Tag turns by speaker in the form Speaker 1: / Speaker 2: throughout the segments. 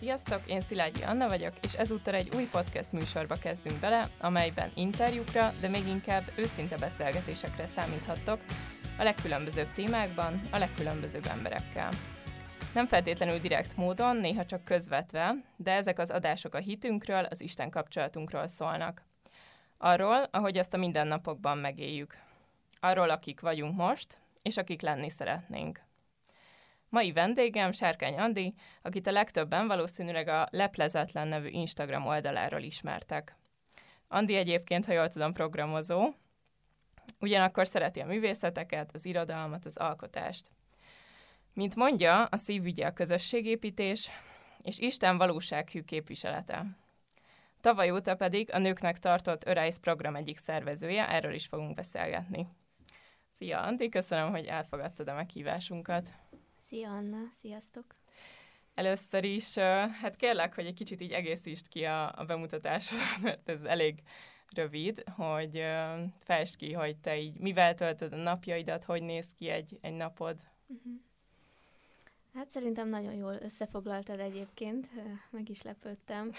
Speaker 1: Sziasztok, én Szilágyi Anna vagyok, és ezúttal egy új podcast műsorba kezdünk bele, amelyben interjúkra, de még inkább őszinte beszélgetésekre számíthattok a legkülönbözőbb témákban, a legkülönbözőbb emberekkel. Nem feltétlenül direkt módon, néha csak közvetve, de ezek az adások a hitünkről, az Isten kapcsolatunkról szólnak. Arról, ahogy azt a mindennapokban megéljük. Arról, akik vagyunk most, és akik lenni szeretnénk. Mai vendégem Sárkány Andi, akit a legtöbben valószínűleg a Leplezetlen nevű Instagram oldaláról ismertek. Andi egyébként, ha jól tudom, programozó, ugyanakkor szereti a művészeteket, az irodalmat, az alkotást. Mint mondja, a szívügye a közösségépítés, és Isten valósághű képviselete. Tavaly óta pedig a nőknek tartott Örájsz program egyik szervezője, erről is fogunk beszélgetni. Szia, Anti, köszönöm, hogy elfogadtad a meghívásunkat.
Speaker 2: Szia Anna, sziasztok!
Speaker 1: Először is, hát kérlek, hogy egy kicsit így egészítsd ki a, a bemutatásodat, mert ez elég rövid, hogy fest ki, hogy te így mivel töltöd a napjaidat, hogy néz ki egy, egy napod. Uh-huh.
Speaker 2: Hát szerintem nagyon jól összefoglaltad egyébként, meg is lepődtem.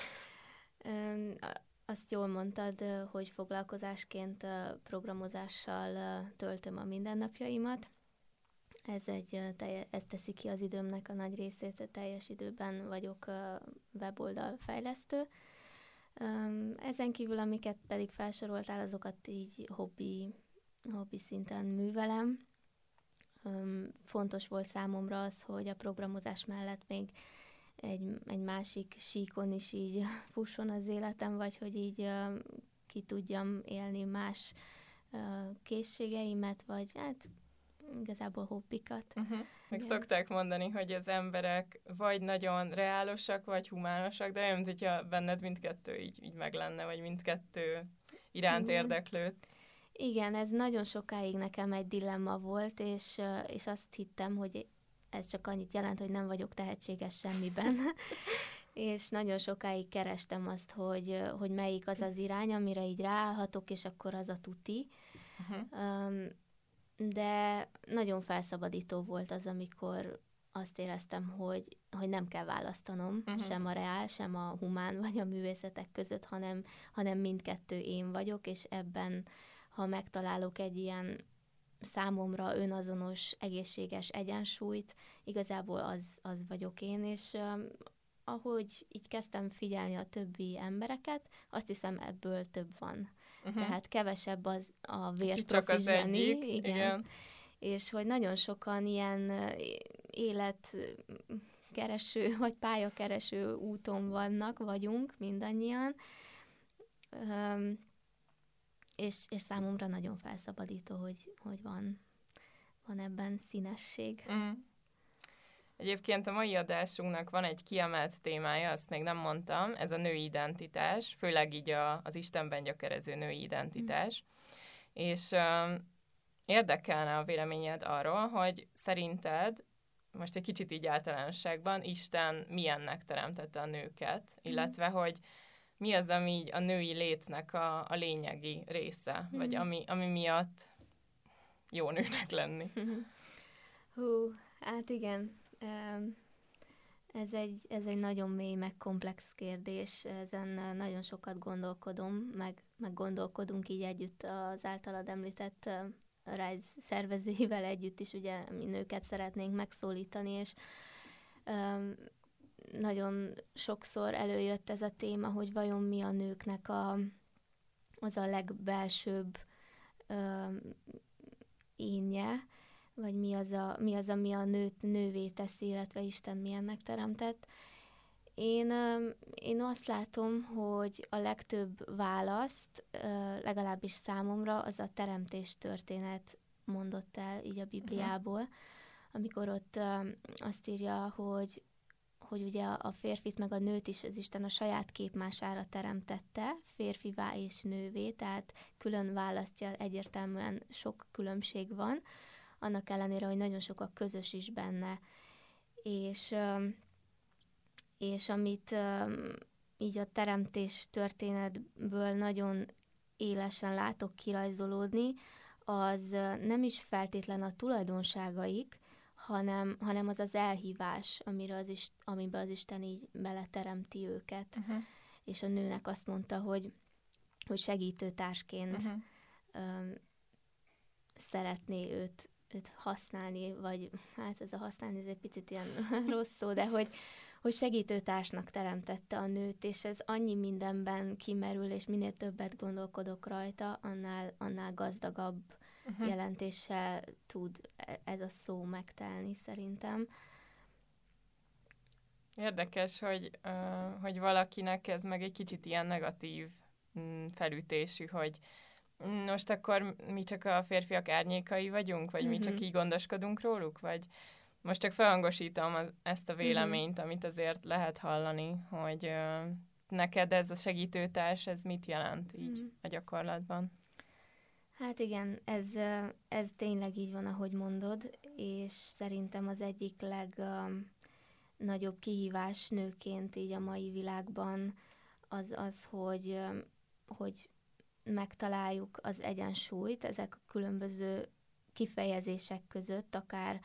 Speaker 2: Azt jól mondtad, hogy foglalkozásként programozással töltöm a mindennapjaimat. Ez, egy, ez teszi ki az időmnek a nagy részét, teljes időben vagyok weboldal fejlesztő. Ezen kívül, amiket pedig felsoroltál, azokat így hobbi, hobbi szinten művelem. Fontos volt számomra az, hogy a programozás mellett még egy, egy másik síkon is így fusson az életem, vagy hogy így ki tudjam élni más készségeimet, vagy hát igazából hobbikat. Uh-huh.
Speaker 1: Meg Igen. szokták mondani, hogy az emberek vagy nagyon reálosak, vagy humánosak, de olyan, mint hogyha benned mindkettő így, így meg lenne, vagy mindkettő iránt Igen. érdeklőd.
Speaker 2: Igen, ez nagyon sokáig nekem egy dilemma volt, és, és azt hittem, hogy ez csak annyit jelent, hogy nem vagyok tehetséges semmiben. és nagyon sokáig kerestem azt, hogy, hogy melyik az az irány, amire így ráállhatok, és akkor az a tuti. Uh-huh. Um, de nagyon felszabadító volt az, amikor azt éreztem, hogy, hogy nem kell választanom uh-huh. sem a reál, sem a humán vagy a művészetek között, hanem, hanem mindkettő én vagyok, és ebben, ha megtalálok egy ilyen számomra önazonos, egészséges egyensúlyt, igazából az, az vagyok én, és um, ahogy így kezdtem figyelni a többi embereket, azt hiszem ebből több van. Uh-huh. Tehát kevesebb az a vérprofi
Speaker 1: az zseni, egyik, igen. igen.
Speaker 2: És hogy nagyon sokan ilyen életkereső vagy pályakereső úton vannak, vagyunk mindannyian. Um, és, és számomra nagyon felszabadító, hogy, hogy van, van ebben színesség. Mm.
Speaker 1: Egyébként a mai adásunknak van egy kiemelt témája, azt még nem mondtam, ez a női identitás, főleg így a, az Istenben gyökerező női identitás. Mm. És um, érdekelne a véleményed arról, hogy szerinted, most egy kicsit így általánosságban, Isten milyennek teremtette a nőket, mm. illetve hogy mi az, ami így a női létnek a, a lényegi része, mm. vagy ami, ami miatt jó nőnek lenni.
Speaker 2: Hú, hát igen. Ez egy, ez egy nagyon mély, meg komplex kérdés, ezen nagyon sokat gondolkodom, meg, meg gondolkodunk így együtt az általad említett Rise szervezőivel együtt is, ugye mi nőket szeretnénk megszólítani, és nagyon sokszor előjött ez a téma, hogy vajon mi a nőknek a, az a legbelsőbb ö, énje, vagy mi az, a, mi az, ami a nőt nővé teszi, illetve Isten milyennek teremtett. Én, én azt látom, hogy a legtöbb választ, legalábbis számomra, az a teremtés történet mondott el így a Bibliából, uh-huh. amikor ott azt írja, hogy hogy ugye a férfit meg a nőt is az Isten a saját képmására teremtette, férfivá és nővé, tehát külön választja, egyértelműen sok különbség van, annak ellenére, hogy nagyon sok a közös is benne. És, és amit így a teremtés történetből nagyon élesen látok kirajzolódni, az nem is feltétlen a tulajdonságaik, hanem, hanem az az elhívás, amire az is, amiben az Isten így beleteremti őket. Uh-huh. És a nőnek azt mondta, hogy, hogy segítőtársként uh-huh. um, szeretné őt, őt használni, vagy hát ez a használni ez egy picit ilyen rossz szó, de hogy, hogy segítőtársnak teremtette a nőt, és ez annyi mindenben kimerül, és minél többet gondolkodok rajta, annál, annál gazdagabb uh-huh. jelentéssel tud e, ez a szó megtelni szerintem.
Speaker 1: Érdekes, hogy, uh, hogy valakinek ez meg egy kicsit ilyen negatív mm, felütésű, hogy most akkor mi csak a férfiak árnyékai vagyunk, vagy uh-huh. mi csak mhm. így gondoskodunk róluk, vagy most csak felhangosítom ezt a véleményt, uh-huh. amit azért lehet hallani, hogy uh, neked ez a segítőtárs, ez mit jelent így uh-huh. a gyakorlatban?
Speaker 2: Hát igen, ez, ez tényleg így van, ahogy mondod, és szerintem az egyik legnagyobb kihívás nőként így a mai világban az az, hogy, hogy megtaláljuk az egyensúlyt ezek a különböző kifejezések között, akár,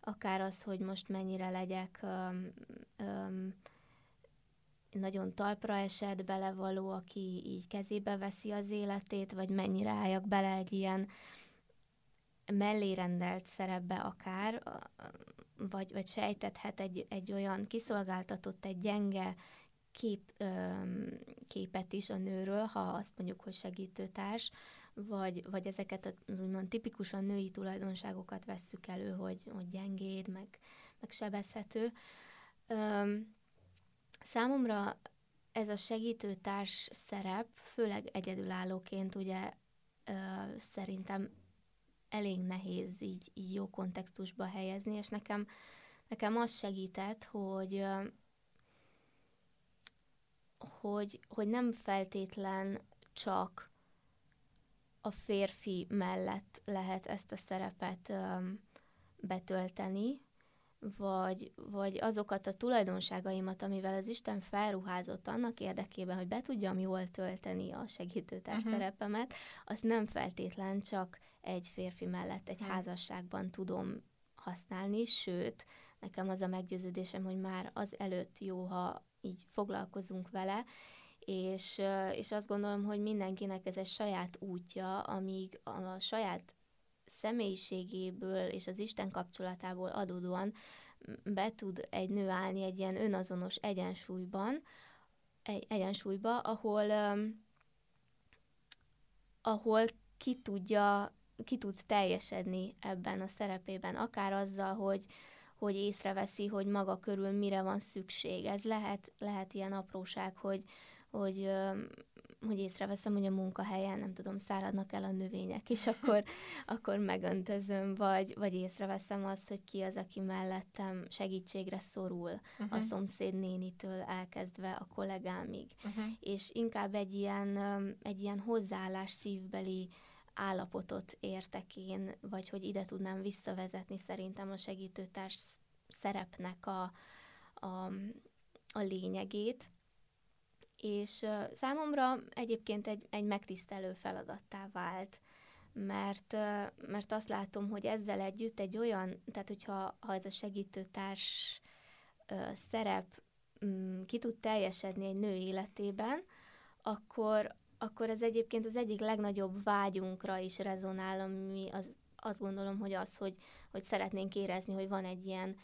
Speaker 2: akár az, hogy most mennyire legyek um, um, nagyon talpra esett, belevaló, aki így kezébe veszi az életét, vagy mennyire álljak bele egy ilyen mellérendelt szerepbe akár, vagy, vagy sejtethet egy, egy olyan kiszolgáltatott, egy gyenge kép, öm, képet is a nőről, ha azt mondjuk, hogy segítőtárs, vagy, vagy ezeket az úgymond tipikusan női tulajdonságokat vesszük elő, hogy, hogy gyengéd, meg, meg sebezhető. Öm, Számomra ez a segítőtárs szerep, főleg egyedülállóként ugye ö, szerintem elég nehéz így, így jó kontextusba helyezni, és nekem, nekem az segített, hogy hogy, hogy nem feltétlen csak a férfi mellett lehet ezt a szerepet ö, betölteni, vagy, vagy azokat a tulajdonságaimat, amivel az Isten felruházott annak érdekében, hogy be tudjam jól tölteni a segítőtárs uh-huh. szerepemet, azt nem feltétlen csak egy férfi mellett egy uh-huh. házasságban tudom használni, sőt, nekem az a meggyőződésem, hogy már az előtt jó, ha így foglalkozunk vele, és, és azt gondolom, hogy mindenkinek ez egy saját útja, amíg a saját személyiségéből és az Isten kapcsolatából adódóan be tud egy nő állni egy ilyen önazonos egyensúlyban, egy egyensúlyba, ahol, ahol ki tudja, ki tud teljesedni ebben a szerepében, akár azzal, hogy, hogy észreveszi, hogy maga körül mire van szükség. Ez lehet, lehet ilyen apróság, hogy, hogy hogy észreveszem, hogy a munkahelyen, nem tudom, száradnak el a növények, és akkor, akkor megöntözöm, vagy, vagy észreveszem azt, hogy ki az, aki mellettem segítségre szorul, uh-huh. a szomszéd nénitől elkezdve a kollégámig. Uh-huh. És inkább egy ilyen, egy ilyen hozzáállás szívbeli állapotot értek én, vagy hogy ide tudnám visszavezetni szerintem a segítőtárs szerepnek a, a, a lényegét, és számomra egyébként egy, egy megtisztelő feladattá vált, mert, mert azt látom, hogy ezzel együtt egy olyan, tehát hogyha ha ez a segítőtárs szerep um, ki tud teljesedni egy nő életében, akkor, akkor ez egyébként az egyik legnagyobb vágyunkra is rezonál, ami az, azt gondolom, hogy az, hogy, hogy szeretnénk érezni, hogy van egy ilyen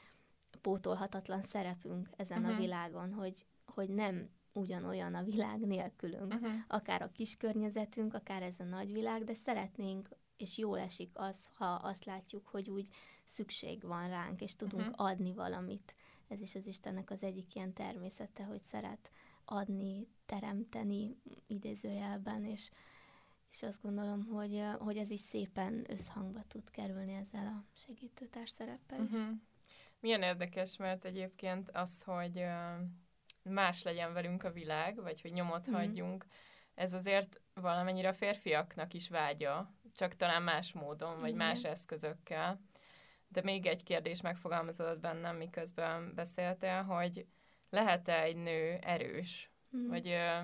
Speaker 2: pótolhatatlan szerepünk ezen uh-huh. a mhm. világon, hogy, hogy nem ugyanolyan a világ nélkülünk. Uh-huh. Akár a kis környezetünk, akár ez a nagy világ, de szeretnénk, és jól esik az, ha azt látjuk, hogy úgy szükség van ránk, és tudunk uh-huh. adni valamit. Ez is az Istennek az egyik ilyen természete, hogy szeret adni, teremteni idézőjelben, és, és azt gondolom, hogy, hogy ez is szépen összhangba tud kerülni ezzel a segítőtárs szereppel is. Uh-huh.
Speaker 1: Milyen érdekes, mert egyébként az, hogy más legyen velünk a világ, vagy hogy nyomot mm. hagyjunk, ez azért valamennyire a férfiaknak is vágya, csak talán más módon, vagy Igen. más eszközökkel. De még egy kérdés megfogalmazódott bennem, miközben beszéltél, hogy lehet-e egy nő erős, mm. vagy ö,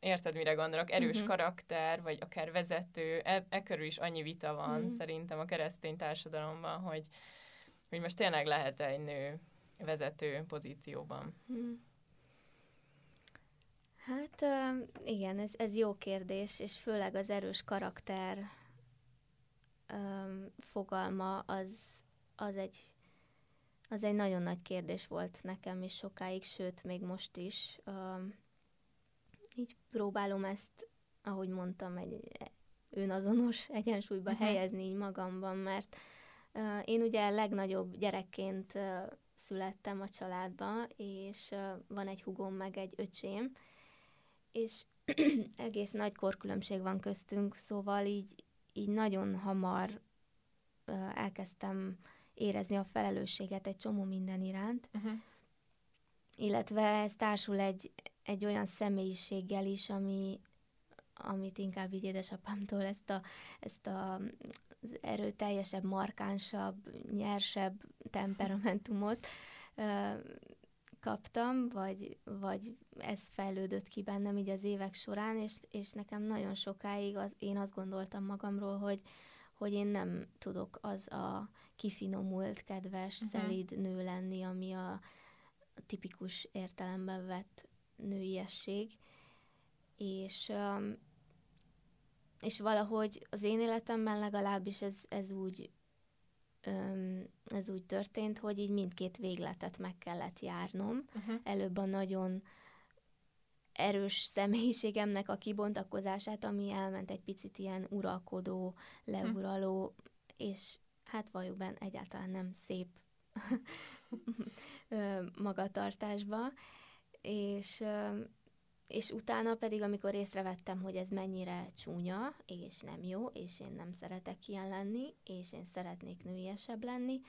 Speaker 1: érted, mire gondolok, erős mm-hmm. karakter, vagy akár vezető, e, e körül is annyi vita van mm. szerintem a keresztény társadalomban, hogy hogy most tényleg lehet egy nő vezető pozícióban? Hmm.
Speaker 2: Hát igen, ez, ez jó kérdés, és főleg az erős karakter um, fogalma az, az egy az egy nagyon nagy kérdés volt nekem is sokáig, sőt, még most is. Um, így próbálom ezt, ahogy mondtam, egy önazonos egyensúlyba uh-huh. helyezni így magamban, mert uh, én ugye legnagyobb gyerekként uh, születtem a családba, és uh, van egy hugom, meg egy öcsém, és egész nagy korkülönbség van köztünk, szóval így, így nagyon hamar uh, elkezdtem érezni a felelősséget egy csomó minden iránt, uh-huh. illetve ez társul egy, egy olyan személyiséggel is, ami, amit inkább így édesapámtól ezt a, ezt a az erőteljesebb, markánsabb, nyersebb temperamentumot ö, kaptam, vagy, vagy ez fejlődött ki bennem így az évek során, és, és nekem nagyon sokáig az, én azt gondoltam magamról, hogy, hogy én nem tudok az a kifinomult, kedves, uh-huh. szelíd nő lenni, ami a tipikus értelemben vett nőiesség. És, és valahogy az én életemben legalábbis ez, ez úgy ez úgy történt, hogy így mindkét végletet meg kellett járnom. Uh-huh. Előbb a nagyon erős személyiségemnek a kibontakozását, ami elment egy picit ilyen uralkodó, leuraló, és hát valójában egyáltalán nem szép magatartásba, és, és utána pedig, amikor észrevettem, hogy ez mennyire csúnya, és nem jó, és én nem szeretek ilyen lenni, és én szeretnék nőiesebb lenni,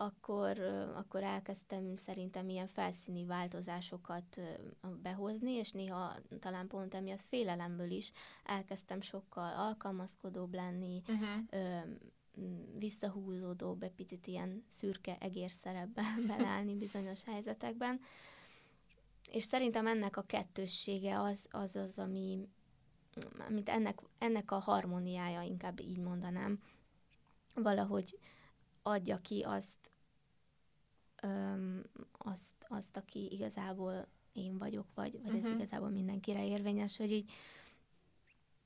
Speaker 2: akkor, akkor elkezdtem szerintem ilyen felszíni változásokat behozni, és néha talán pont emiatt félelemből is elkezdtem sokkal alkalmazkodóbb lenni, uh-huh. visszahúzódóbb, egy picit ilyen szürke egérszerebbe belállni bizonyos helyzetekben. És szerintem ennek a kettőssége az az, az ami, amit ennek, ennek a harmóniája, inkább így mondanám, valahogy adja ki azt, öm, azt, azt, aki igazából én vagyok, vagy, vagy uh-huh. ez mhm. igazából mindenkire érvényes, hogy így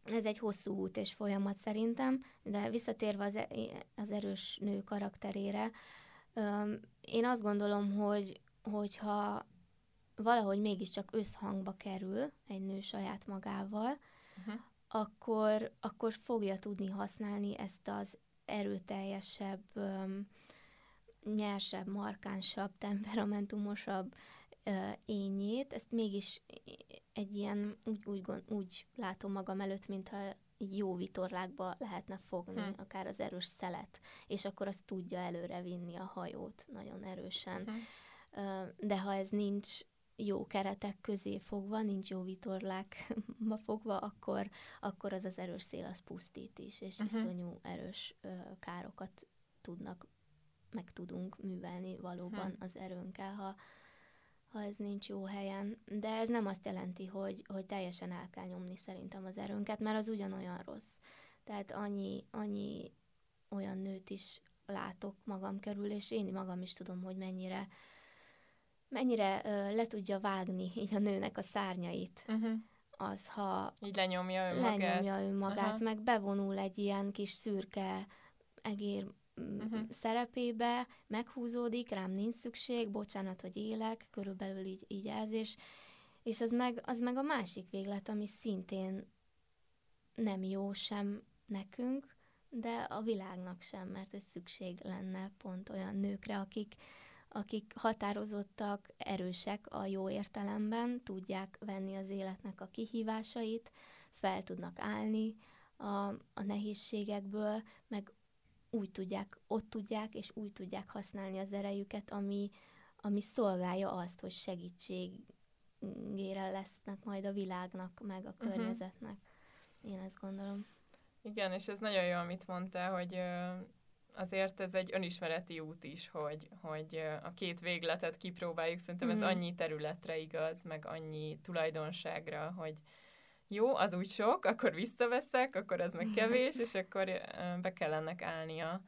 Speaker 2: ez egy hosszú út és folyamat szerintem, de visszatérve az, e, az erős nő karakterére, öm, én azt gondolom, hogy hogyha valahogy mégiscsak összhangba kerül egy nő saját magával, uh-huh. akkor, akkor fogja tudni használni ezt az erőteljesebb, nyersebb, markánsabb, temperamentumosabb ényét, ezt mégis egy ilyen, úgy, úgy, úgy látom magam előtt, mintha jó vitorlákba lehetne fogni, hmm. akár az erős szelet, és akkor az tudja előre vinni a hajót nagyon erősen. Hmm. De ha ez nincs jó keretek közé fogva, nincs jó vitorlákba fogva, akkor, akkor az az erős szél az pusztít is, és uh-huh. iszonyú erős ö, károkat tudnak, meg tudunk művelni valóban uh-huh. az erőnkkel, ha, ha ez nincs jó helyen. De ez nem azt jelenti, hogy, hogy teljesen el kell nyomni szerintem az erőnket, mert az ugyanolyan rossz. Tehát annyi, annyi olyan nőt is látok magam körül, és én magam is tudom, hogy mennyire mennyire ö, le tudja vágni így a nőnek a szárnyait. Uh-huh. Az, ha
Speaker 1: így lenyomja önmagát,
Speaker 2: lenyomja önmagát uh-huh. meg bevonul egy ilyen kis szürke egér uh-huh. szerepébe, meghúzódik, rám nincs szükség, bocsánat, hogy élek, körülbelül így, így ez, és, és az, meg, az meg a másik véglet, ami szintén nem jó sem nekünk, de a világnak sem, mert hogy szükség lenne pont olyan nőkre, akik, akik határozottak, erősek a jó értelemben, tudják venni az életnek a kihívásait, fel tudnak állni a, a nehézségekből, meg úgy tudják, ott tudják, és úgy tudják használni az erejüket, ami, ami szolgálja azt, hogy segítségére lesznek majd a világnak, meg a mhm. környezetnek. Uh-huh. Én ezt gondolom.
Speaker 1: Igen, és ez nagyon jó, amit mondtál, hogy azért ez egy önismereti út is, hogy, hogy a két végletet kipróbáljuk. Szerintem ez mm. annyi területre igaz, meg annyi tulajdonságra, hogy jó, az úgy sok, akkor visszaveszek, akkor az meg kevés, és akkor be kell ennek állnia.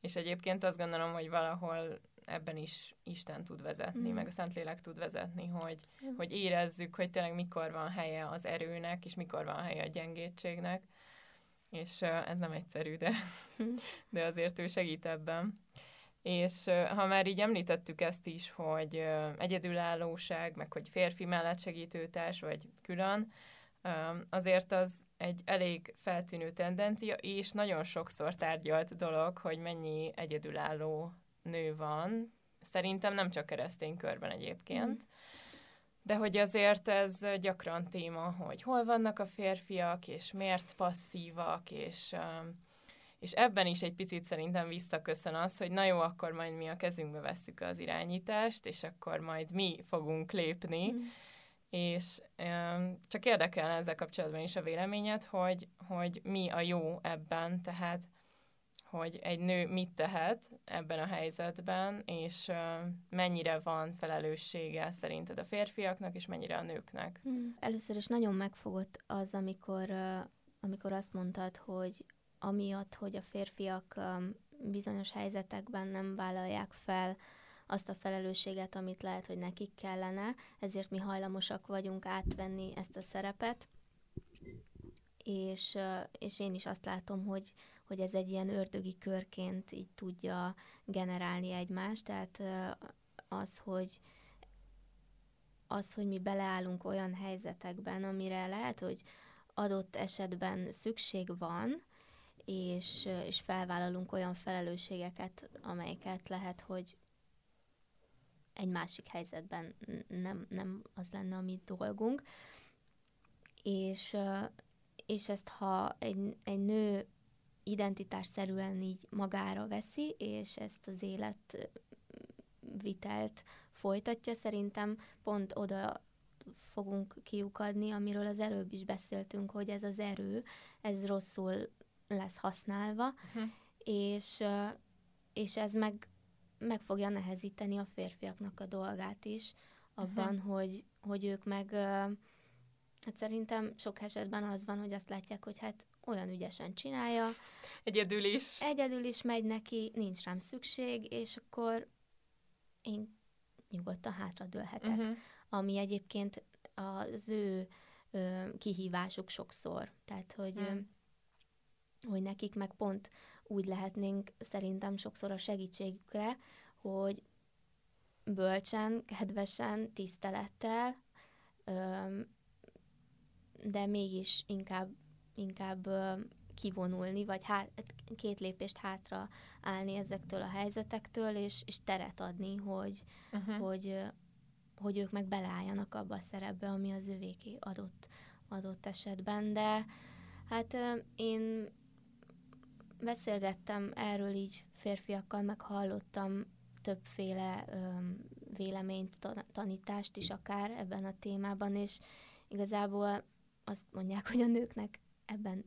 Speaker 1: és egyébként azt gondolom, hogy valahol ebben is Isten tud vezetni, mm. meg a Szentlélek tud vezetni, hogy, hogy érezzük, hogy tényleg mikor van helye az erőnek, és mikor van helye a gyengétségnek, és ez nem egyszerű, de, hm. de azért ő segít ebben. És ha már így említettük ezt is, hogy egyedülállóság, meg hogy férfi mellett segítőtárs, vagy külön, azért az egy elég feltűnő tendencia, és nagyon sokszor tárgyalt dolog, hogy mennyi egyedülálló nő van. Szerintem nem csak keresztény körben egyébként. Mm. De hogy azért ez gyakran téma, hogy hol vannak a férfiak, és miért passzívak, és, és ebben is egy picit szerintem visszaköszön az, hogy na jó, akkor majd mi a kezünkbe vesszük az irányítást, és akkor majd mi fogunk lépni. Mm és csak érdekel ezzel kapcsolatban is a véleményed, hogy, hogy mi a jó ebben, tehát hogy egy nő mit tehet ebben a helyzetben, és mennyire van felelőssége szerinted a férfiaknak, és mennyire a nőknek.
Speaker 2: Hmm. Először is nagyon megfogott az, amikor, amikor azt mondtad, hogy amiatt, hogy a férfiak bizonyos helyzetekben nem vállalják fel azt a felelősséget, amit lehet, hogy nekik kellene, ezért mi hajlamosak vagyunk átvenni ezt a szerepet, és, és én is azt látom, hogy, hogy ez egy ilyen ördögi körként így tudja generálni egymást, tehát az, hogy az, hogy mi beleállunk olyan helyzetekben, amire lehet, hogy adott esetben szükség van, és, és felvállalunk olyan felelősségeket, amelyeket lehet, hogy egy másik helyzetben nem, nem az lenne a mi dolgunk. És, és ezt ha egy, egy nő identitásszerűen így magára veszi, és ezt az életvitelt folytatja, szerintem pont oda fogunk kiukadni, amiről az előbb is beszéltünk, hogy ez az erő, ez rosszul lesz használva, uh-huh. és, és ez meg meg fogja nehezíteni a férfiaknak a dolgát is, abban, uh-huh. hogy, hogy ők meg, hát szerintem sok esetben az van, hogy azt látják, hogy hát olyan ügyesen csinálja.
Speaker 1: Egyedül is.
Speaker 2: Egyedül is megy neki, nincs rám szükség, és akkor én nyugodtan hátradőlhetek. Uh-huh. Ami egyébként az ő ö, kihívásuk sokszor. Tehát, hogy, uh-huh. ö, hogy nekik meg pont úgy lehetnénk szerintem sokszor a segítségükre, hogy bölcsen, kedvesen, tisztelettel, de mégis inkább, inkább kivonulni, vagy hát, két lépést hátra állni ezektől a helyzetektől, és, és teret adni, hogy, uh-huh. hogy, hogy ők meg beleálljanak abba a szerepbe, ami az övéké adott, adott esetben. De hát én beszélgettem erről így férfiakkal, meg hallottam többféle ö, véleményt, tanítást is akár ebben a témában, és igazából azt mondják, hogy a nőknek ebben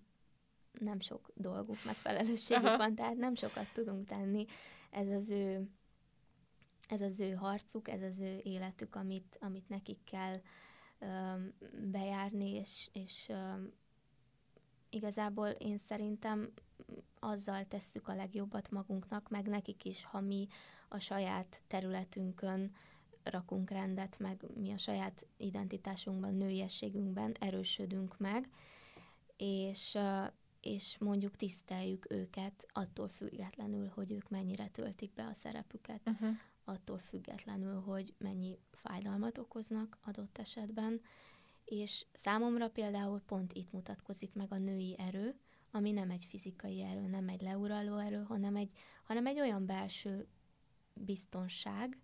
Speaker 2: nem sok dolguk, meg felelősségük Aha. van, tehát nem sokat tudunk tenni. Ez az ő ez az ő harcuk, ez az ő életük, amit, amit nekik kell ö, bejárni, és, és ö, igazából én szerintem azzal tesszük a legjobbat magunknak, meg nekik is, ha mi a saját területünkön rakunk rendet, meg mi a saját identitásunkban, nőiességünkben erősödünk meg, és, és mondjuk tiszteljük őket attól függetlenül, hogy ők mennyire töltik be a szerepüket, uh-huh. attól függetlenül, hogy mennyi fájdalmat okoznak adott esetben, és számomra például pont itt mutatkozik meg a női erő, ami nem egy fizikai erő, nem egy leuraló erő, hanem egy, hanem egy olyan belső biztonság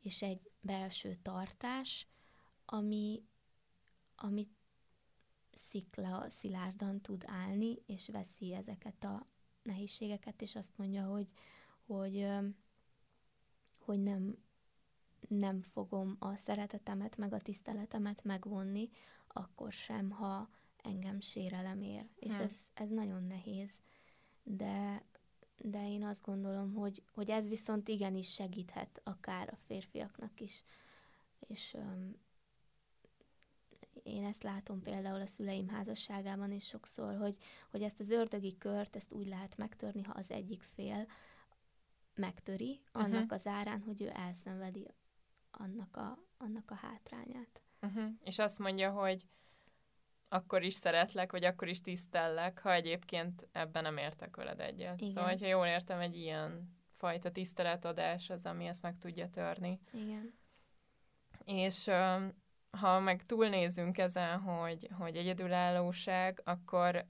Speaker 2: és egy belső tartás, ami, ami szikla, szilárdan tud állni, és veszi ezeket a nehézségeket, és azt mondja, hogy, hogy, hogy nem, nem fogom a szeretetemet, meg a tiszteletemet megvonni, akkor sem, ha engem sérelem ér. És hmm. ez, ez nagyon nehéz. De, de én azt gondolom, hogy, hogy ez viszont igenis segíthet akár a férfiaknak is. És én ezt látom például a szüleim házasságában is sokszor, hogy, hogy ezt az ördögi kört, ezt úgy lehet megtörni, ha az egyik fél megtöri annak uh-huh. az árán, hogy ő elszenvedi annak a, annak a hátrányát.
Speaker 1: Uh-huh. És azt mondja, hogy akkor is szeretlek, vagy akkor is tisztellek, ha egyébként ebben nem értek veled egyet. Igen. Szóval, hogyha jól értem, egy ilyen fajta tiszteletadás az, ami ezt meg tudja törni.
Speaker 2: Igen.
Speaker 1: És ha meg túlnézünk ezen, hogy, hogy egyedülállóság, akkor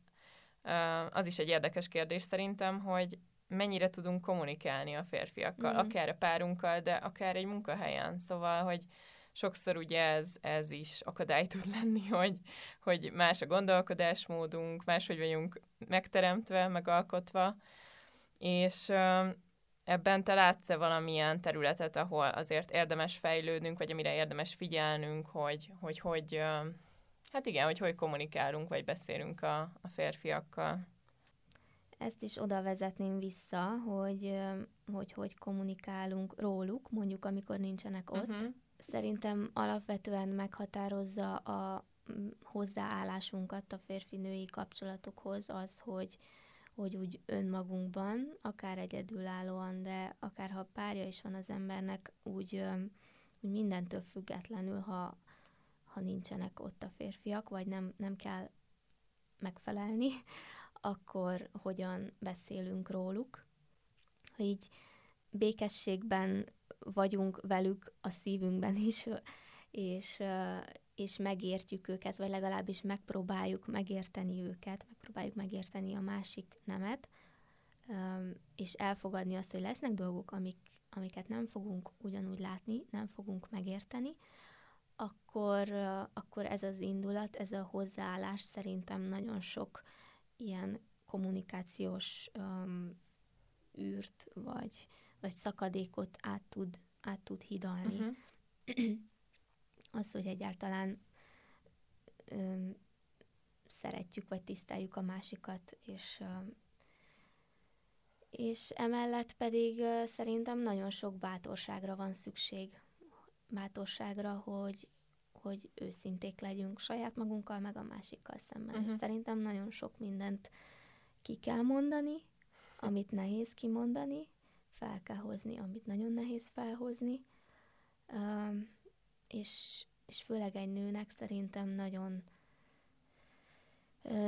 Speaker 1: az is egy érdekes kérdés szerintem, hogy mennyire tudunk kommunikálni a férfiakkal, mm. akár a párunkkal, de akár egy munkahelyen. Szóval, hogy sokszor ugye ez, ez is akadály tud lenni, hogy, hogy más a gondolkodásmódunk, máshogy vagyunk megteremtve, megalkotva, és ebben te látsz-e valamilyen területet, ahol azért érdemes fejlődnünk, vagy amire érdemes figyelnünk, hogy hogy, hogy hát igen, hogy hogy kommunikálunk, vagy beszélünk a, a férfiakkal?
Speaker 2: Ezt is oda vezetném vissza, hogy hogy, hogy kommunikálunk róluk, mondjuk amikor nincsenek ott. Uh-huh. Szerintem alapvetően meghatározza a hozzáállásunkat a férfi-női kapcsolatokhoz az, hogy, hogy úgy önmagunkban, akár egyedülállóan, de akár ha párja is van az embernek, úgy, úgy mindentől függetlenül, ha, ha nincsenek ott a férfiak, vagy nem, nem kell megfelelni, akkor hogyan beszélünk róluk. Ha így békességben vagyunk velük a szívünkben is, és, és megértjük őket, vagy legalábbis megpróbáljuk megérteni őket, megpróbáljuk megérteni a másik nemet, és elfogadni azt, hogy lesznek dolgok, amik, amiket nem fogunk ugyanúgy látni, nem fogunk megérteni, akkor, akkor ez az indulat, ez a hozzáállás szerintem nagyon sok ilyen kommunikációs um, űrt, vagy, vagy szakadékot át tud, át tud hidalni. Uh-huh. az, hogy egyáltalán um, szeretjük, vagy tiszteljük a másikat, és um, és emellett pedig uh, szerintem nagyon sok bátorságra van szükség. Bátorságra, hogy, hogy őszinték legyünk saját magunkkal, meg a másikkal szemben. Uh-huh. És mhm. szerintem nagyon sok mindent ki kell mondani, amit nehéz kimondani, fel kell hozni, amit nagyon nehéz felhozni, um, és, és főleg egy nőnek szerintem nagyon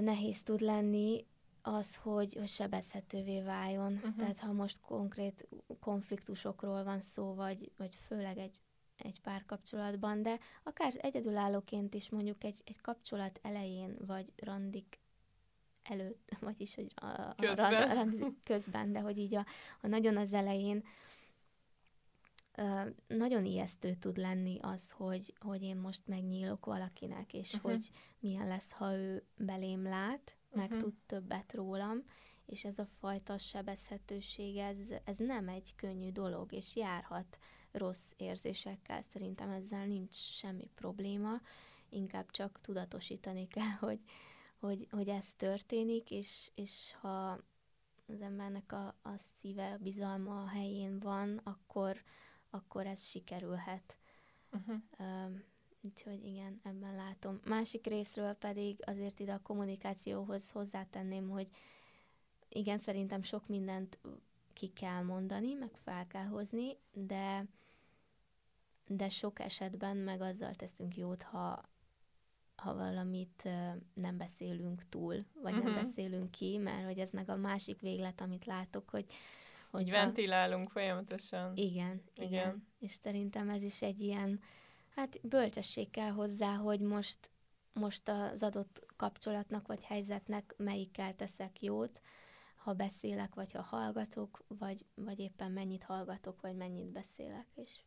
Speaker 2: nehéz tud lenni az, hogy, hogy sebezhetővé váljon. Uh-huh. Tehát ha most konkrét konfliktusokról van szó, vagy, vagy főleg egy egy párkapcsolatban, de akár egyedülállóként is mondjuk egy, egy kapcsolat elején, vagy randik előtt, vagyis hogy a, a közben. A rand, közben, de hogy így a, a nagyon az elején nagyon ijesztő tud lenni az, hogy, hogy én most megnyílok valakinek, és uh-huh. hogy milyen lesz, ha ő belém lát, uh-huh. meg tud többet rólam, és ez a fajta sebezhetőség, ez, ez nem egy könnyű dolog, és járhat rossz érzésekkel, szerintem ezzel nincs semmi probléma, inkább csak tudatosítani kell, hogy, hogy, hogy ez történik, és, és ha az embernek a, a szíve, a bizalma a helyén van, akkor, akkor ez sikerülhet. Uh-huh. Um, úgyhogy igen, ebben látom. Másik részről pedig azért ide a kommunikációhoz hozzátenném, hogy igen, szerintem sok mindent ki kell mondani, meg fel kell hozni, de de sok esetben meg azzal teszünk jót, ha, ha valamit nem beszélünk túl, vagy uh-huh. nem beszélünk ki, mert hogy ez meg a másik véglet, amit látok, hogy
Speaker 1: hogy ventilálunk folyamatosan.
Speaker 2: Igen, igen, igen. És szerintem ez is egy ilyen, hát bölcsesség kell hozzá, hogy most, most az adott kapcsolatnak vagy helyzetnek melyikkel teszek jót, ha beszélek, vagy ha hallgatok, vagy, vagy éppen mennyit hallgatok, vagy mennyit beszélek, és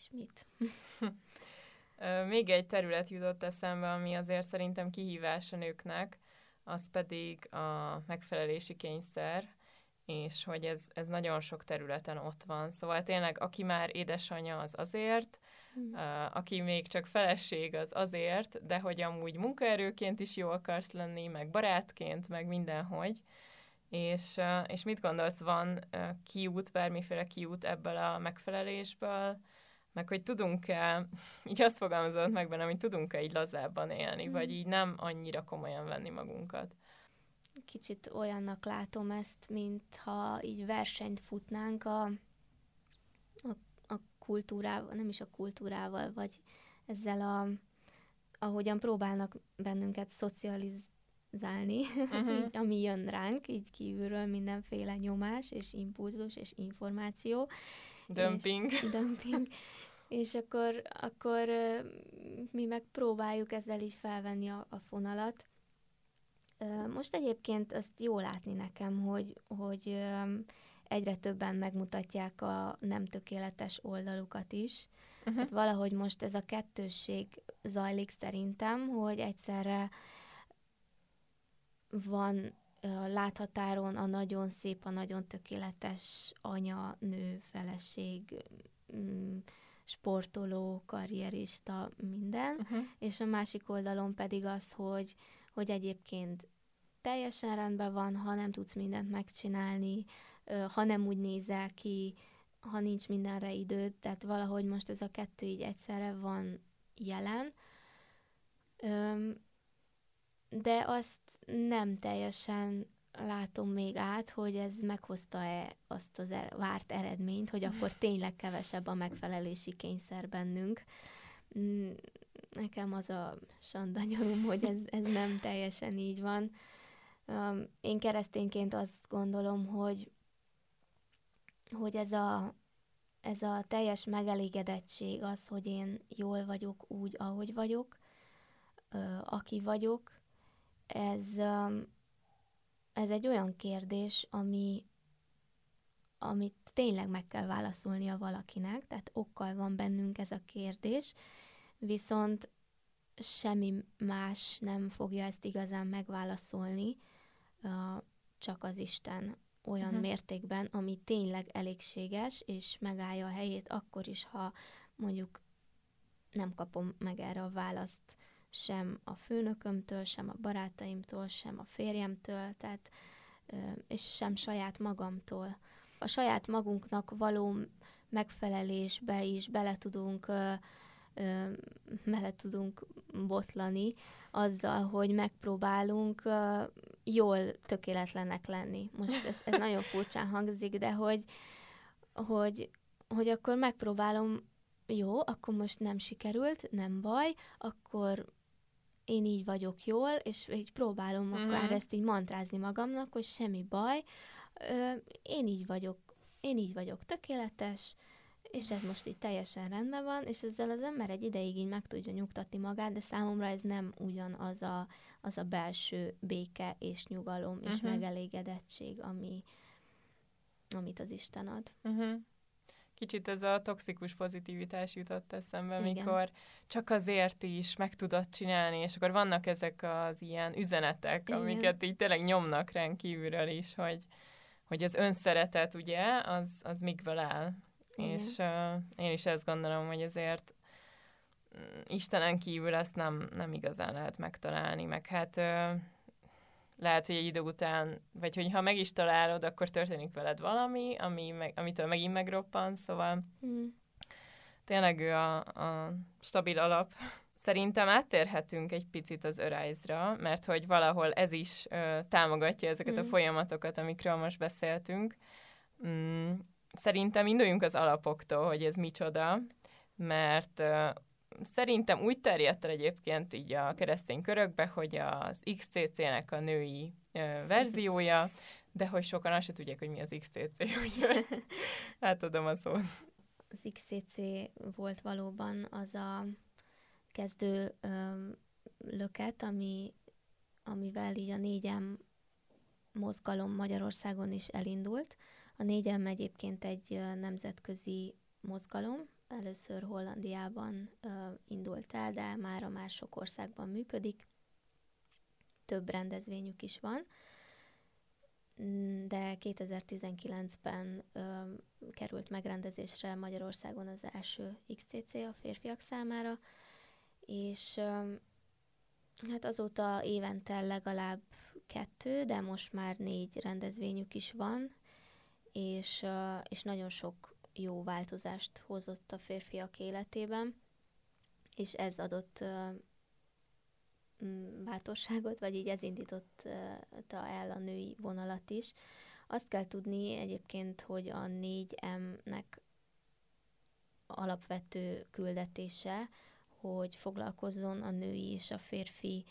Speaker 2: és mit?
Speaker 1: Még egy terület jutott eszembe, ami azért szerintem kihívás a nőknek, az pedig a megfelelési kényszer, és hogy ez, ez nagyon sok területen ott van. Szóval tényleg, aki már édesanyja, az azért, mm. aki még csak feleség, az azért, de hogy amúgy munkaerőként is jó akarsz lenni, meg barátként, meg mindenhogy. És, és mit gondolsz, van kiút, bármiféle kiút ebből a megfelelésből, meg hogy tudunk-e, így azt fogalmazott meg benne, hogy tudunk-e így lazábban élni, mm. vagy így nem annyira komolyan venni magunkat.
Speaker 2: Kicsit olyannak látom ezt, mintha így versenyt futnánk a, a, a kultúrával, nem is a kultúrával, vagy ezzel a, ahogyan próbálnak bennünket szocializálni, uh-huh. így, ami jön ránk, így kívülről mindenféle nyomás, és impulzus, és információ.
Speaker 1: Dumping.
Speaker 2: És, dumping. És akkor, akkor mi meg próbáljuk ezzel így felvenni a, a fonalat. Most egyébként azt jó látni nekem, hogy, hogy egyre többen megmutatják a nem tökéletes oldalukat is. Uh-huh. Hát valahogy most ez a kettősség zajlik szerintem, hogy egyszerre van láthatáron a nagyon szép, a nagyon tökéletes anya, nő, feleség, mm, sportoló, karrierista, minden, uh-huh. és a másik oldalon pedig az, hogy, hogy egyébként teljesen rendben van, ha nem tudsz mindent megcsinálni, ha nem úgy nézel ki, ha nincs mindenre időd, tehát valahogy most ez a kettő így egyszerre van jelen. De azt nem teljesen látom még át, hogy ez meghozta-e azt az er- várt eredményt, hogy akkor tényleg kevesebb a megfelelési kényszer bennünk. Nekem az a sandanyolom, hogy ez, ez nem teljesen így van. Én keresztényként azt gondolom, hogy, hogy ez a, ez a teljes megelégedettség, az, hogy én jól vagyok úgy, ahogy vagyok, aki vagyok, ez, ez egy olyan kérdés, ami, amit tényleg meg kell válaszolnia valakinek, tehát okkal van bennünk ez a kérdés, viszont semmi más nem fogja ezt igazán megválaszolni, csak az Isten olyan uh-huh. mértékben, ami tényleg elégséges, és megállja a helyét akkor is, ha mondjuk nem kapom meg erre a választ sem a főnökömtől, sem a barátaimtól, sem a férjemtől, tehát, és sem saját magamtól. A saját magunknak való megfelelésbe is bele tudunk bele tudunk botlani azzal, hogy megpróbálunk jól tökéletlenek lenni. Most ez, ez nagyon furcsán hangzik, de hogy, hogy, hogy akkor megpróbálom, jó, akkor most nem sikerült, nem baj, akkor én így vagyok jól, és így próbálom mm-hmm. akár ezt így mantrázni magamnak, hogy semmi baj, én így vagyok, én így vagyok tökéletes, és ez most így teljesen rendben van, és ezzel az ember egy ideig így meg tudja nyugtatni magát, de számomra ez nem ugyanaz a, az a belső béke és nyugalom és uh-huh. megelégedettség, ami, amit az Isten ad.
Speaker 1: Uh-huh. Kicsit ez a toxikus pozitivitás jutott eszembe, Igen. mikor csak azért is meg tudod csinálni, és akkor vannak ezek az ilyen üzenetek, Igen. amiket így tényleg nyomnak ránk kívülről is, hogy, hogy az önszeretet, ugye, az, az mikből áll. Igen. És uh, én is ezt gondolom, hogy azért mm, Istenen kívül ezt nem, nem igazán lehet megtalálni, meg hát uh, lehet, hogy egy idő után, vagy hogy ha meg is találod, akkor történik veled valami, ami meg, amitől megint megroppan, szóval mm. tényleg ő a, a stabil alap. Szerintem áttérhetünk egy picit az Arise-ra, mert hogy valahol ez is ö, támogatja ezeket mm. a folyamatokat, amikről most beszéltünk. Mm, szerintem induljunk az alapoktól, hogy ez micsoda, mert szerintem úgy terjedt el egyébként így a keresztény körökbe, hogy az XCC-nek a női verziója, de hogy sokan azt se tudják, hogy mi az XCC, úgyhogy átadom a szót.
Speaker 2: Az XCC volt valóban az a kezdő löket, ami, amivel így a négyem mozgalom Magyarországon is elindult. A négyem egyébként egy nemzetközi mozgalom, először Hollandiában indult el, de már a már sok országban működik. Több rendezvényük is van, de 2019-ben uh, került megrendezésre Magyarországon az első XCC a férfiak számára, és uh, hát azóta évente legalább kettő, de most már négy rendezvényük is van, és, és nagyon sok jó változást hozott a férfiak életében, és ez adott mm, bátorságot, vagy így ez indította el a női vonalat is. Azt kell tudni egyébként, hogy a 4M-nek alapvető küldetése, hogy foglalkozzon a női és a férfi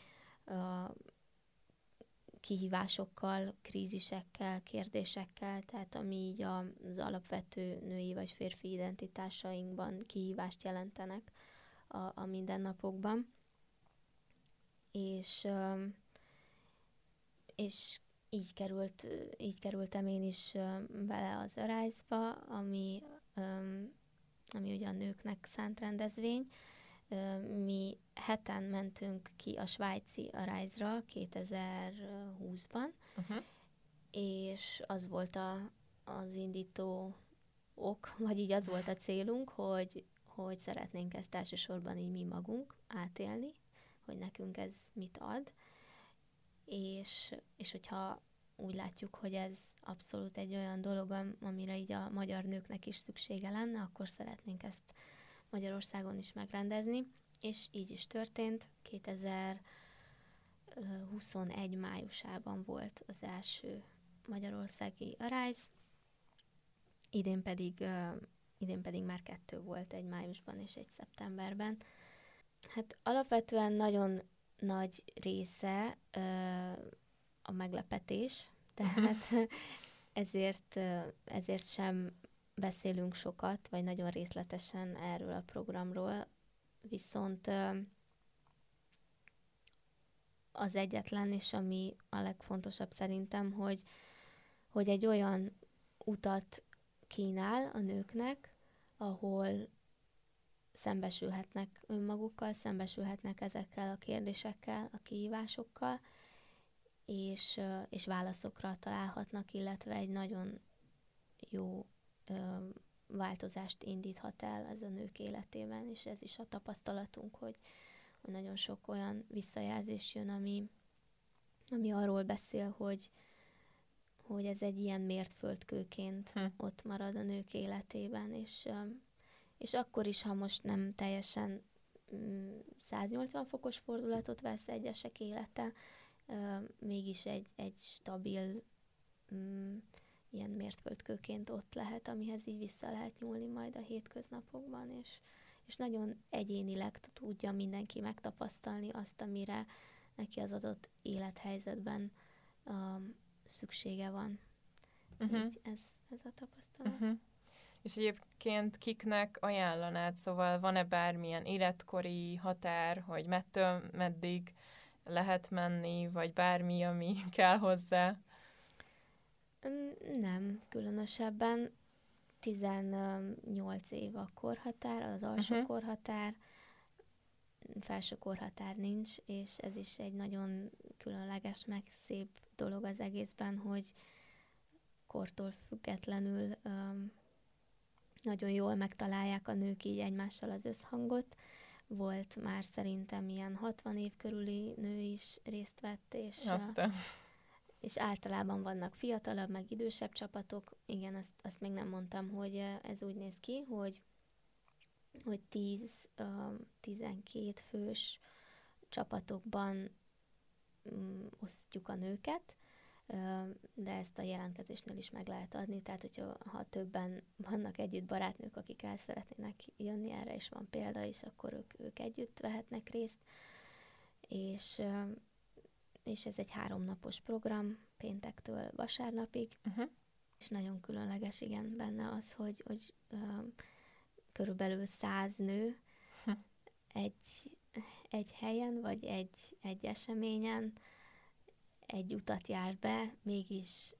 Speaker 2: kihívásokkal, krízisekkel, kérdésekkel, tehát ami így az alapvető női vagy férfi identitásainkban kihívást jelentenek a, a mindennapokban. És, és így, került, így kerültem én is bele az Arise-ba, ami, ami ugye a nőknek szánt rendezvény, mi heten mentünk ki a svájci Arise-ra 2020-ban, uh-huh. és az volt a, az indító ok, vagy így az volt a célunk, hogy, hogy szeretnénk ezt elsősorban így mi magunk átélni, hogy nekünk ez mit ad, és, és hogyha úgy látjuk, hogy ez abszolút egy olyan dolog, amire így a magyar nőknek is szüksége lenne, akkor szeretnénk ezt Magyarországon is megrendezni, és így is történt. 2021 májusában volt az első magyarországi Arise, idén pedig, idén pedig már kettő volt, egy májusban és egy szeptemberben. Hát alapvetően nagyon nagy része a meglepetés, tehát ezért, ezért sem beszélünk sokat, vagy nagyon részletesen erről a programról, viszont az egyetlen, és ami a legfontosabb szerintem, hogy, hogy egy olyan utat kínál a nőknek, ahol szembesülhetnek önmagukkal, szembesülhetnek ezekkel a kérdésekkel, a kihívásokkal, és, és válaszokra találhatnak, illetve egy nagyon jó változást indíthat el ez a nők életében, és ez is a tapasztalatunk, hogy, nagyon sok olyan visszajelzés jön, ami, ami arról beszél, hogy, hogy ez egy ilyen mértföldkőként hm. ott marad a nők életében, és, és akkor is, ha most nem teljesen 180 mm, fokos fordulatot vesz egyesek élete, mégis egy, egy stabil mm, ilyen mértföldkőként ott lehet, amihez így vissza lehet nyúlni majd a hétköznapokban, és, és nagyon egyénileg tudja mindenki megtapasztalni azt, amire neki az adott élethelyzetben um, szüksége van. Uh-huh. Így ez, ez a tapasztalat. Uh-huh.
Speaker 1: És egyébként kiknek ajánlanád, szóval van-e bármilyen életkori határ, hogy mettől meddig lehet menni, vagy bármi, ami kell hozzá?
Speaker 2: Nem, különösebben 18 év a korhatár, az alsó uh-huh. korhatár, felső korhatár nincs, és ez is egy nagyon különleges, meg szép dolog az egészben, hogy kortól függetlenül um, nagyon jól megtalálják a nők így egymással az összhangot. Volt már szerintem ilyen 60 év körüli nő is részt vett, és
Speaker 1: Aztán
Speaker 2: és általában vannak fiatalabb, meg idősebb csapatok. Igen, azt, azt még nem mondtam, hogy ez úgy néz ki, hogy hogy 10-12 fős csapatokban um, osztjuk a nőket, de ezt a jelentkezésnél is meg lehet adni, tehát hogyha ha többen vannak együtt barátnők, akik el szeretnének jönni, erre is van példa, és akkor ők, ők együtt vehetnek részt, és és ez egy háromnapos program, péntektől vasárnapig, uh-huh. és nagyon különleges, igen, benne az, hogy, hogy uh, körülbelül száz nő uh-huh. egy, egy helyen, vagy egy, egy eseményen egy utat jár be, mégis,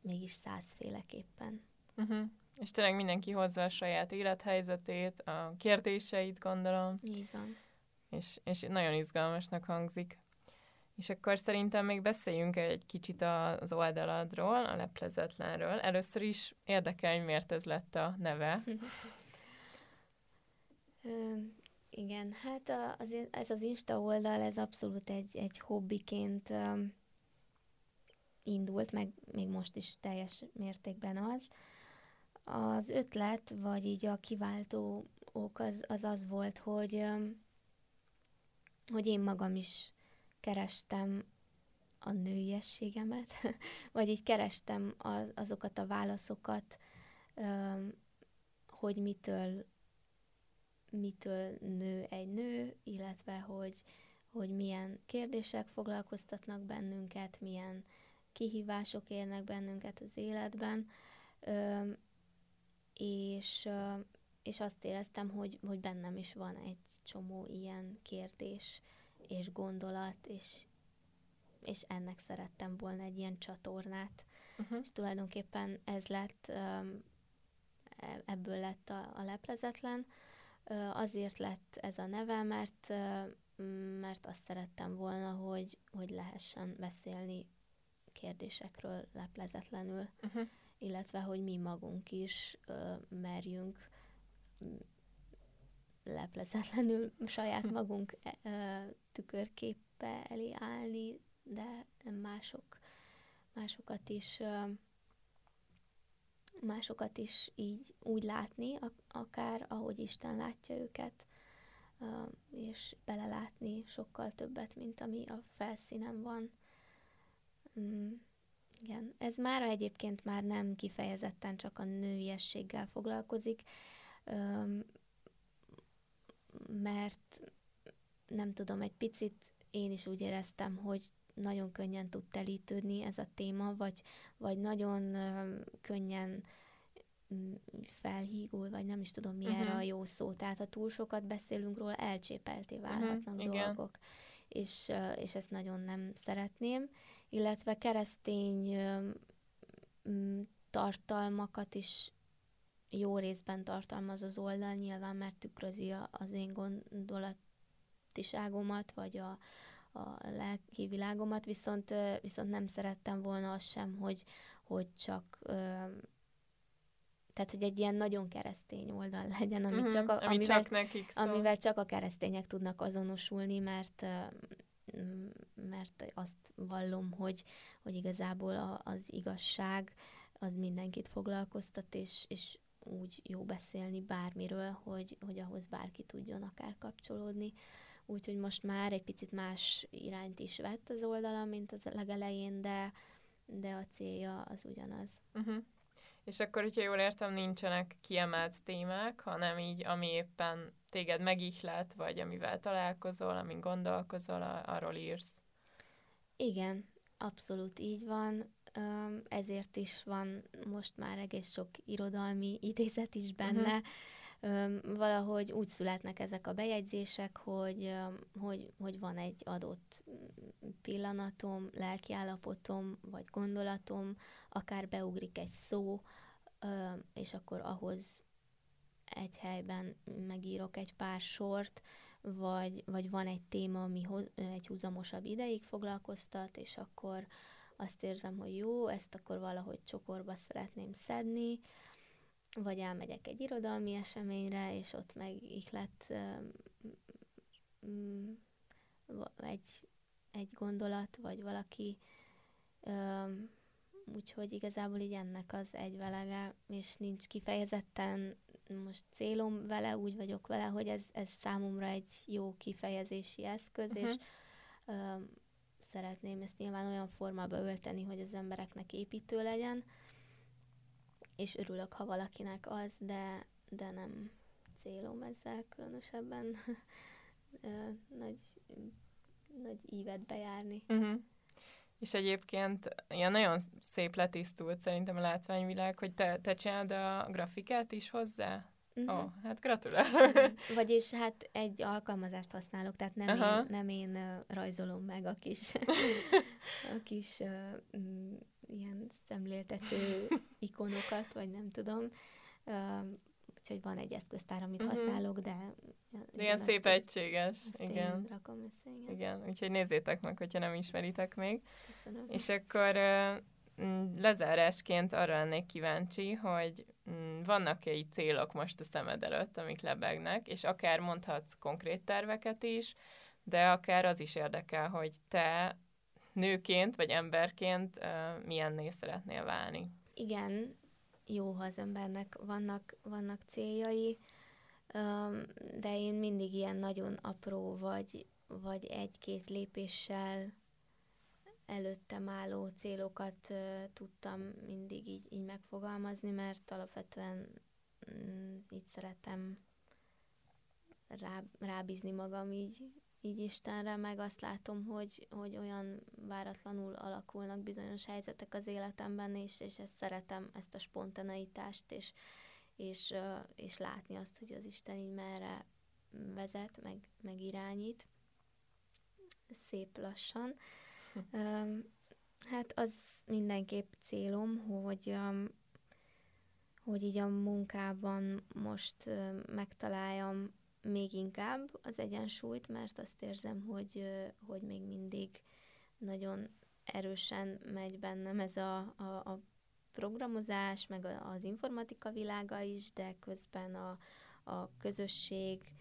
Speaker 2: mégis százféleképpen.
Speaker 1: Uh-huh. És tényleg mindenki hozza a saját élethelyzetét, a kérdéseit, gondolom.
Speaker 2: Így van.
Speaker 1: És, és nagyon izgalmasnak hangzik. És akkor szerintem még beszéljünk egy kicsit az oldaladról, a leplezetlenről. Először is érdekel, hogy miért ez lett a neve.
Speaker 2: igen, hát az, ez az Insta oldal, ez abszolút egy, egy hobbiként indult, meg még most is teljes mértékben az. Az ötlet, vagy így a kiváltó ok az az, az volt, hogy, hogy én magam is kerestem a nőiességemet, vagy így kerestem az, azokat a válaszokat, hogy mitől, mitől nő egy nő, illetve hogy, hogy milyen kérdések foglalkoztatnak bennünket, milyen kihívások érnek bennünket az életben, és, és azt éreztem, hogy, hogy bennem is van egy csomó ilyen kérdés és gondolat, és, és ennek szerettem volna egy ilyen csatornát. Uh-huh. És tulajdonképpen ez lett, e, ebből lett a, a leplezetlen. Azért lett ez a neve, mert, mert azt szerettem volna, hogy, hogy lehessen beszélni kérdésekről leplezetlenül, uh-huh. illetve hogy mi magunk is merjünk leplezetlenül saját magunk tükörképpe elé állni, de mások, másokat is másokat is így úgy látni, akár ahogy Isten látja őket, és belelátni sokkal többet, mint ami a felszínen van. Mm, igen, ez már egyébként már nem kifejezetten csak a nőiességgel foglalkozik, mert nem tudom, egy picit én is úgy éreztem, hogy nagyon könnyen tud telítődni ez a téma, vagy, vagy nagyon könnyen mm, felhígul, vagy nem is tudom, mi uh-huh. erre a jó szó. Tehát, ha túl sokat beszélünk róla, elcsépelté válhatnak uh-huh. dolgok. És, és ezt nagyon nem szeretném. Illetve keresztény tartalmakat is jó részben tartalmaz az oldal, nyilván mert tükrözi az én gondolatiságomat, vagy a, a lelki világomat, viszont, viszont nem szerettem volna azt sem, hogy, hogy csak tehát, hogy egy ilyen nagyon keresztény oldal legyen, ami uh-huh, csak a,
Speaker 1: ami amivel, csak nekik
Speaker 2: szól. amivel csak a keresztények tudnak azonosulni, mert mert azt vallom, hogy, hogy igazából a, az igazság az mindenkit foglalkoztat, és, és úgy jó beszélni bármiről, hogy, hogy ahhoz bárki tudjon akár kapcsolódni. Úgyhogy most már egy picit más irányt is vett az oldala, mint az legelején, de, de a célja az ugyanaz.
Speaker 1: Uh-huh. És akkor, hogyha jól értem, nincsenek kiemelt témák, hanem így, ami éppen téged megihlet, vagy amivel találkozol, amin gondolkozol, arról írsz.
Speaker 2: Igen, abszolút így van ezért is van most már egész sok irodalmi idézet is benne. Uh-huh. Valahogy úgy születnek ezek a bejegyzések, hogy, hogy, hogy van egy adott pillanatom, lelkiállapotom, vagy gondolatom, akár beugrik egy szó, és akkor ahhoz egy helyben megírok egy pár sort, vagy, vagy van egy téma, ami hoz, egy húzamosabb ideig foglalkoztat, és akkor azt érzem, hogy jó, ezt akkor valahogy csokorba szeretném szedni, vagy elmegyek egy irodalmi eseményre, és ott meg ihlet um, egy, egy gondolat, vagy valaki, um, úgyhogy igazából így ennek az egyvelege, és nincs kifejezetten most célom vele, úgy vagyok vele, hogy ez, ez számomra egy jó kifejezési eszköz, uh-huh. és um, szeretném ezt nyilván olyan formába ölteni, hogy az embereknek építő legyen, és örülök, ha valakinek az, de, de nem célom ezzel különösebben nagy, nagy ívet bejárni.
Speaker 1: Uh-huh. És egyébként ilyen nagyon szép letisztult szerintem a látványvilág, hogy te, te csináld a grafikát is hozzá? Uh-huh. Ó, hát gratulálok.
Speaker 2: Vagyis hát egy alkalmazást használok, tehát nem, én, nem én rajzolom meg a kis, a kis uh, ilyen szemléltető ikonokat, vagy nem tudom. Uh, úgyhogy van egy eszköztár, amit uh-huh. használok, de...
Speaker 1: de ilyen szép egységes, igen.
Speaker 2: Én rakom össze, igen.
Speaker 1: Igen, úgyhogy nézzétek meg, hogyha nem ismeritek még.
Speaker 2: Köszönöm.
Speaker 1: És akkor uh, lezárásként arra lennék kíváncsi, hogy Mm, vannak-e így célok most a szemed előtt, amik lebegnek, és akár mondhatsz konkrét terveket is, de akár az is érdekel, hogy te nőként vagy emberként uh, milyenné szeretnél válni.
Speaker 2: Igen, jó, ha az embernek vannak, vannak céljai, de én mindig ilyen nagyon apró vagy vagy egy-két lépéssel előttem álló célokat tudtam mindig így, így megfogalmazni, mert alapvetően mm, így szeretem rá, rábízni magam így, így Istenre, meg azt látom, hogy, hogy olyan váratlanul alakulnak bizonyos helyzetek az életemben, és, és ezt szeretem, ezt a spontaneitást, és, és, és látni azt, hogy az Isten így merre vezet, meg, meg irányít, szép lassan. Hát az mindenképp célom, hogy hogy így a munkában most megtaláljam még inkább az egyensúlyt, mert azt érzem, hogy, hogy még mindig nagyon erősen megy bennem ez a, a, a programozás, meg az informatika világa is, de közben a, a közösség,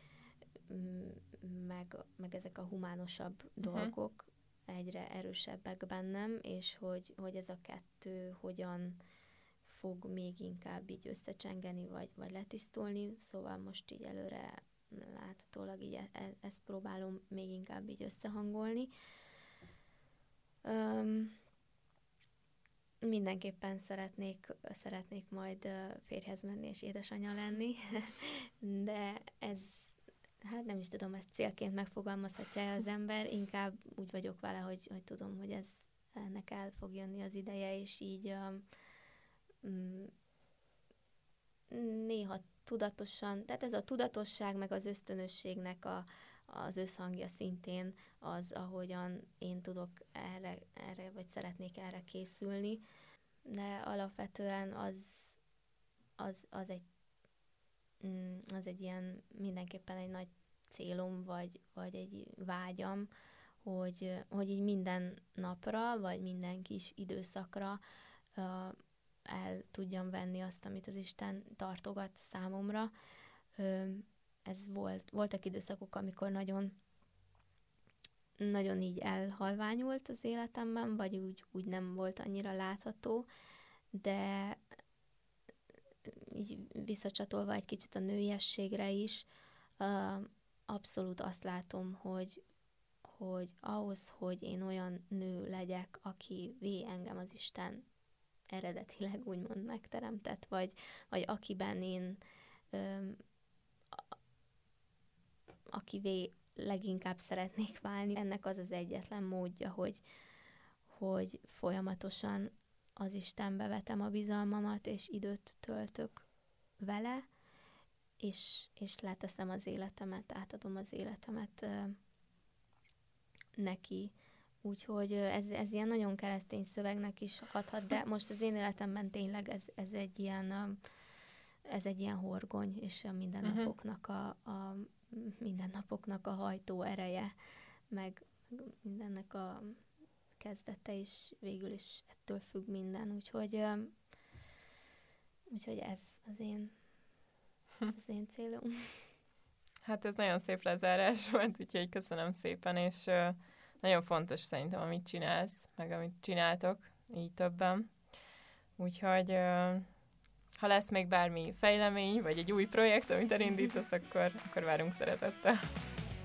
Speaker 2: meg, meg ezek a humánosabb uh-huh. dolgok egyre erősebbek bennem, és hogy, hogy ez a kettő hogyan fog még inkább így összecsengeni, vagy, vagy letisztulni, szóval most így előre láthatólag így e- e- ezt próbálom még inkább így összehangolni. Um, mindenképpen szeretnék, szeretnék majd férjhez menni és édesanyja lenni, de ez, hát nem is tudom, ezt célként megfogalmazhatja az ember, inkább úgy vagyok vele, hogy, hogy tudom, hogy ez ennek el fog jönni az ideje, és így um, néha tudatosan, tehát ez a tudatosság meg az ösztönösségnek a, az összhangja szintén az, ahogyan én tudok erre, erre, vagy szeretnék erre készülni, de alapvetően az, az, az egy mm, az egy ilyen mindenképpen egy nagy célom, vagy, vagy egy vágyam, hogy, hogy így minden napra, vagy minden kis időszakra el tudjam venni azt, amit az Isten tartogat számomra. Ez volt, voltak időszakok, amikor nagyon nagyon így elhalványult az életemben, vagy úgy, úgy nem volt annyira látható, de így visszacsatolva egy kicsit a nőiességre is, abszolút azt látom, hogy, hogy ahhoz, hogy én olyan nő legyek, aki vé engem az Isten eredetileg úgymond megteremtett, vagy, vagy akiben én öm, akivé leginkább szeretnék válni. Ennek az az egyetlen módja, hogy, hogy folyamatosan az Istenbe vetem a bizalmamat, és időt töltök vele, és, és leteszem az életemet, átadom az életemet ö, neki, Úgyhogy ez, ez ilyen nagyon keresztény szövegnek is hathat, de most az én életemben tényleg ez, ez egy ilyen ez egy ilyen horgony, és a mindennapoknak a, a mindennapoknak a hajtó ereje, meg mindennek a kezdete is végül is ettől függ minden, úgyhogy úgyhogy ez az én az én célom.
Speaker 1: Hát ez nagyon szép lezárás volt, úgyhogy köszönöm szépen, és nagyon fontos szerintem, amit csinálsz, meg amit csináltok, így többen. Úgyhogy ha lesz még bármi fejlemény, vagy egy új projekt, amit elindítasz, akkor, akkor várunk szeretettel.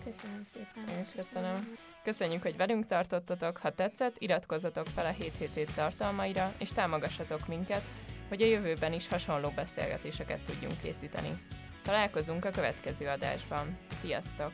Speaker 2: Köszönöm szépen.
Speaker 1: Én is köszönöm. köszönöm. Köszönjük, hogy velünk tartottatok. Ha tetszett, iratkozzatok fel a 7 hét tartalmaira, és támogassatok minket, hogy a jövőben is hasonló beszélgetéseket tudjunk készíteni. Találkozunk a következő adásban. Sziasztok!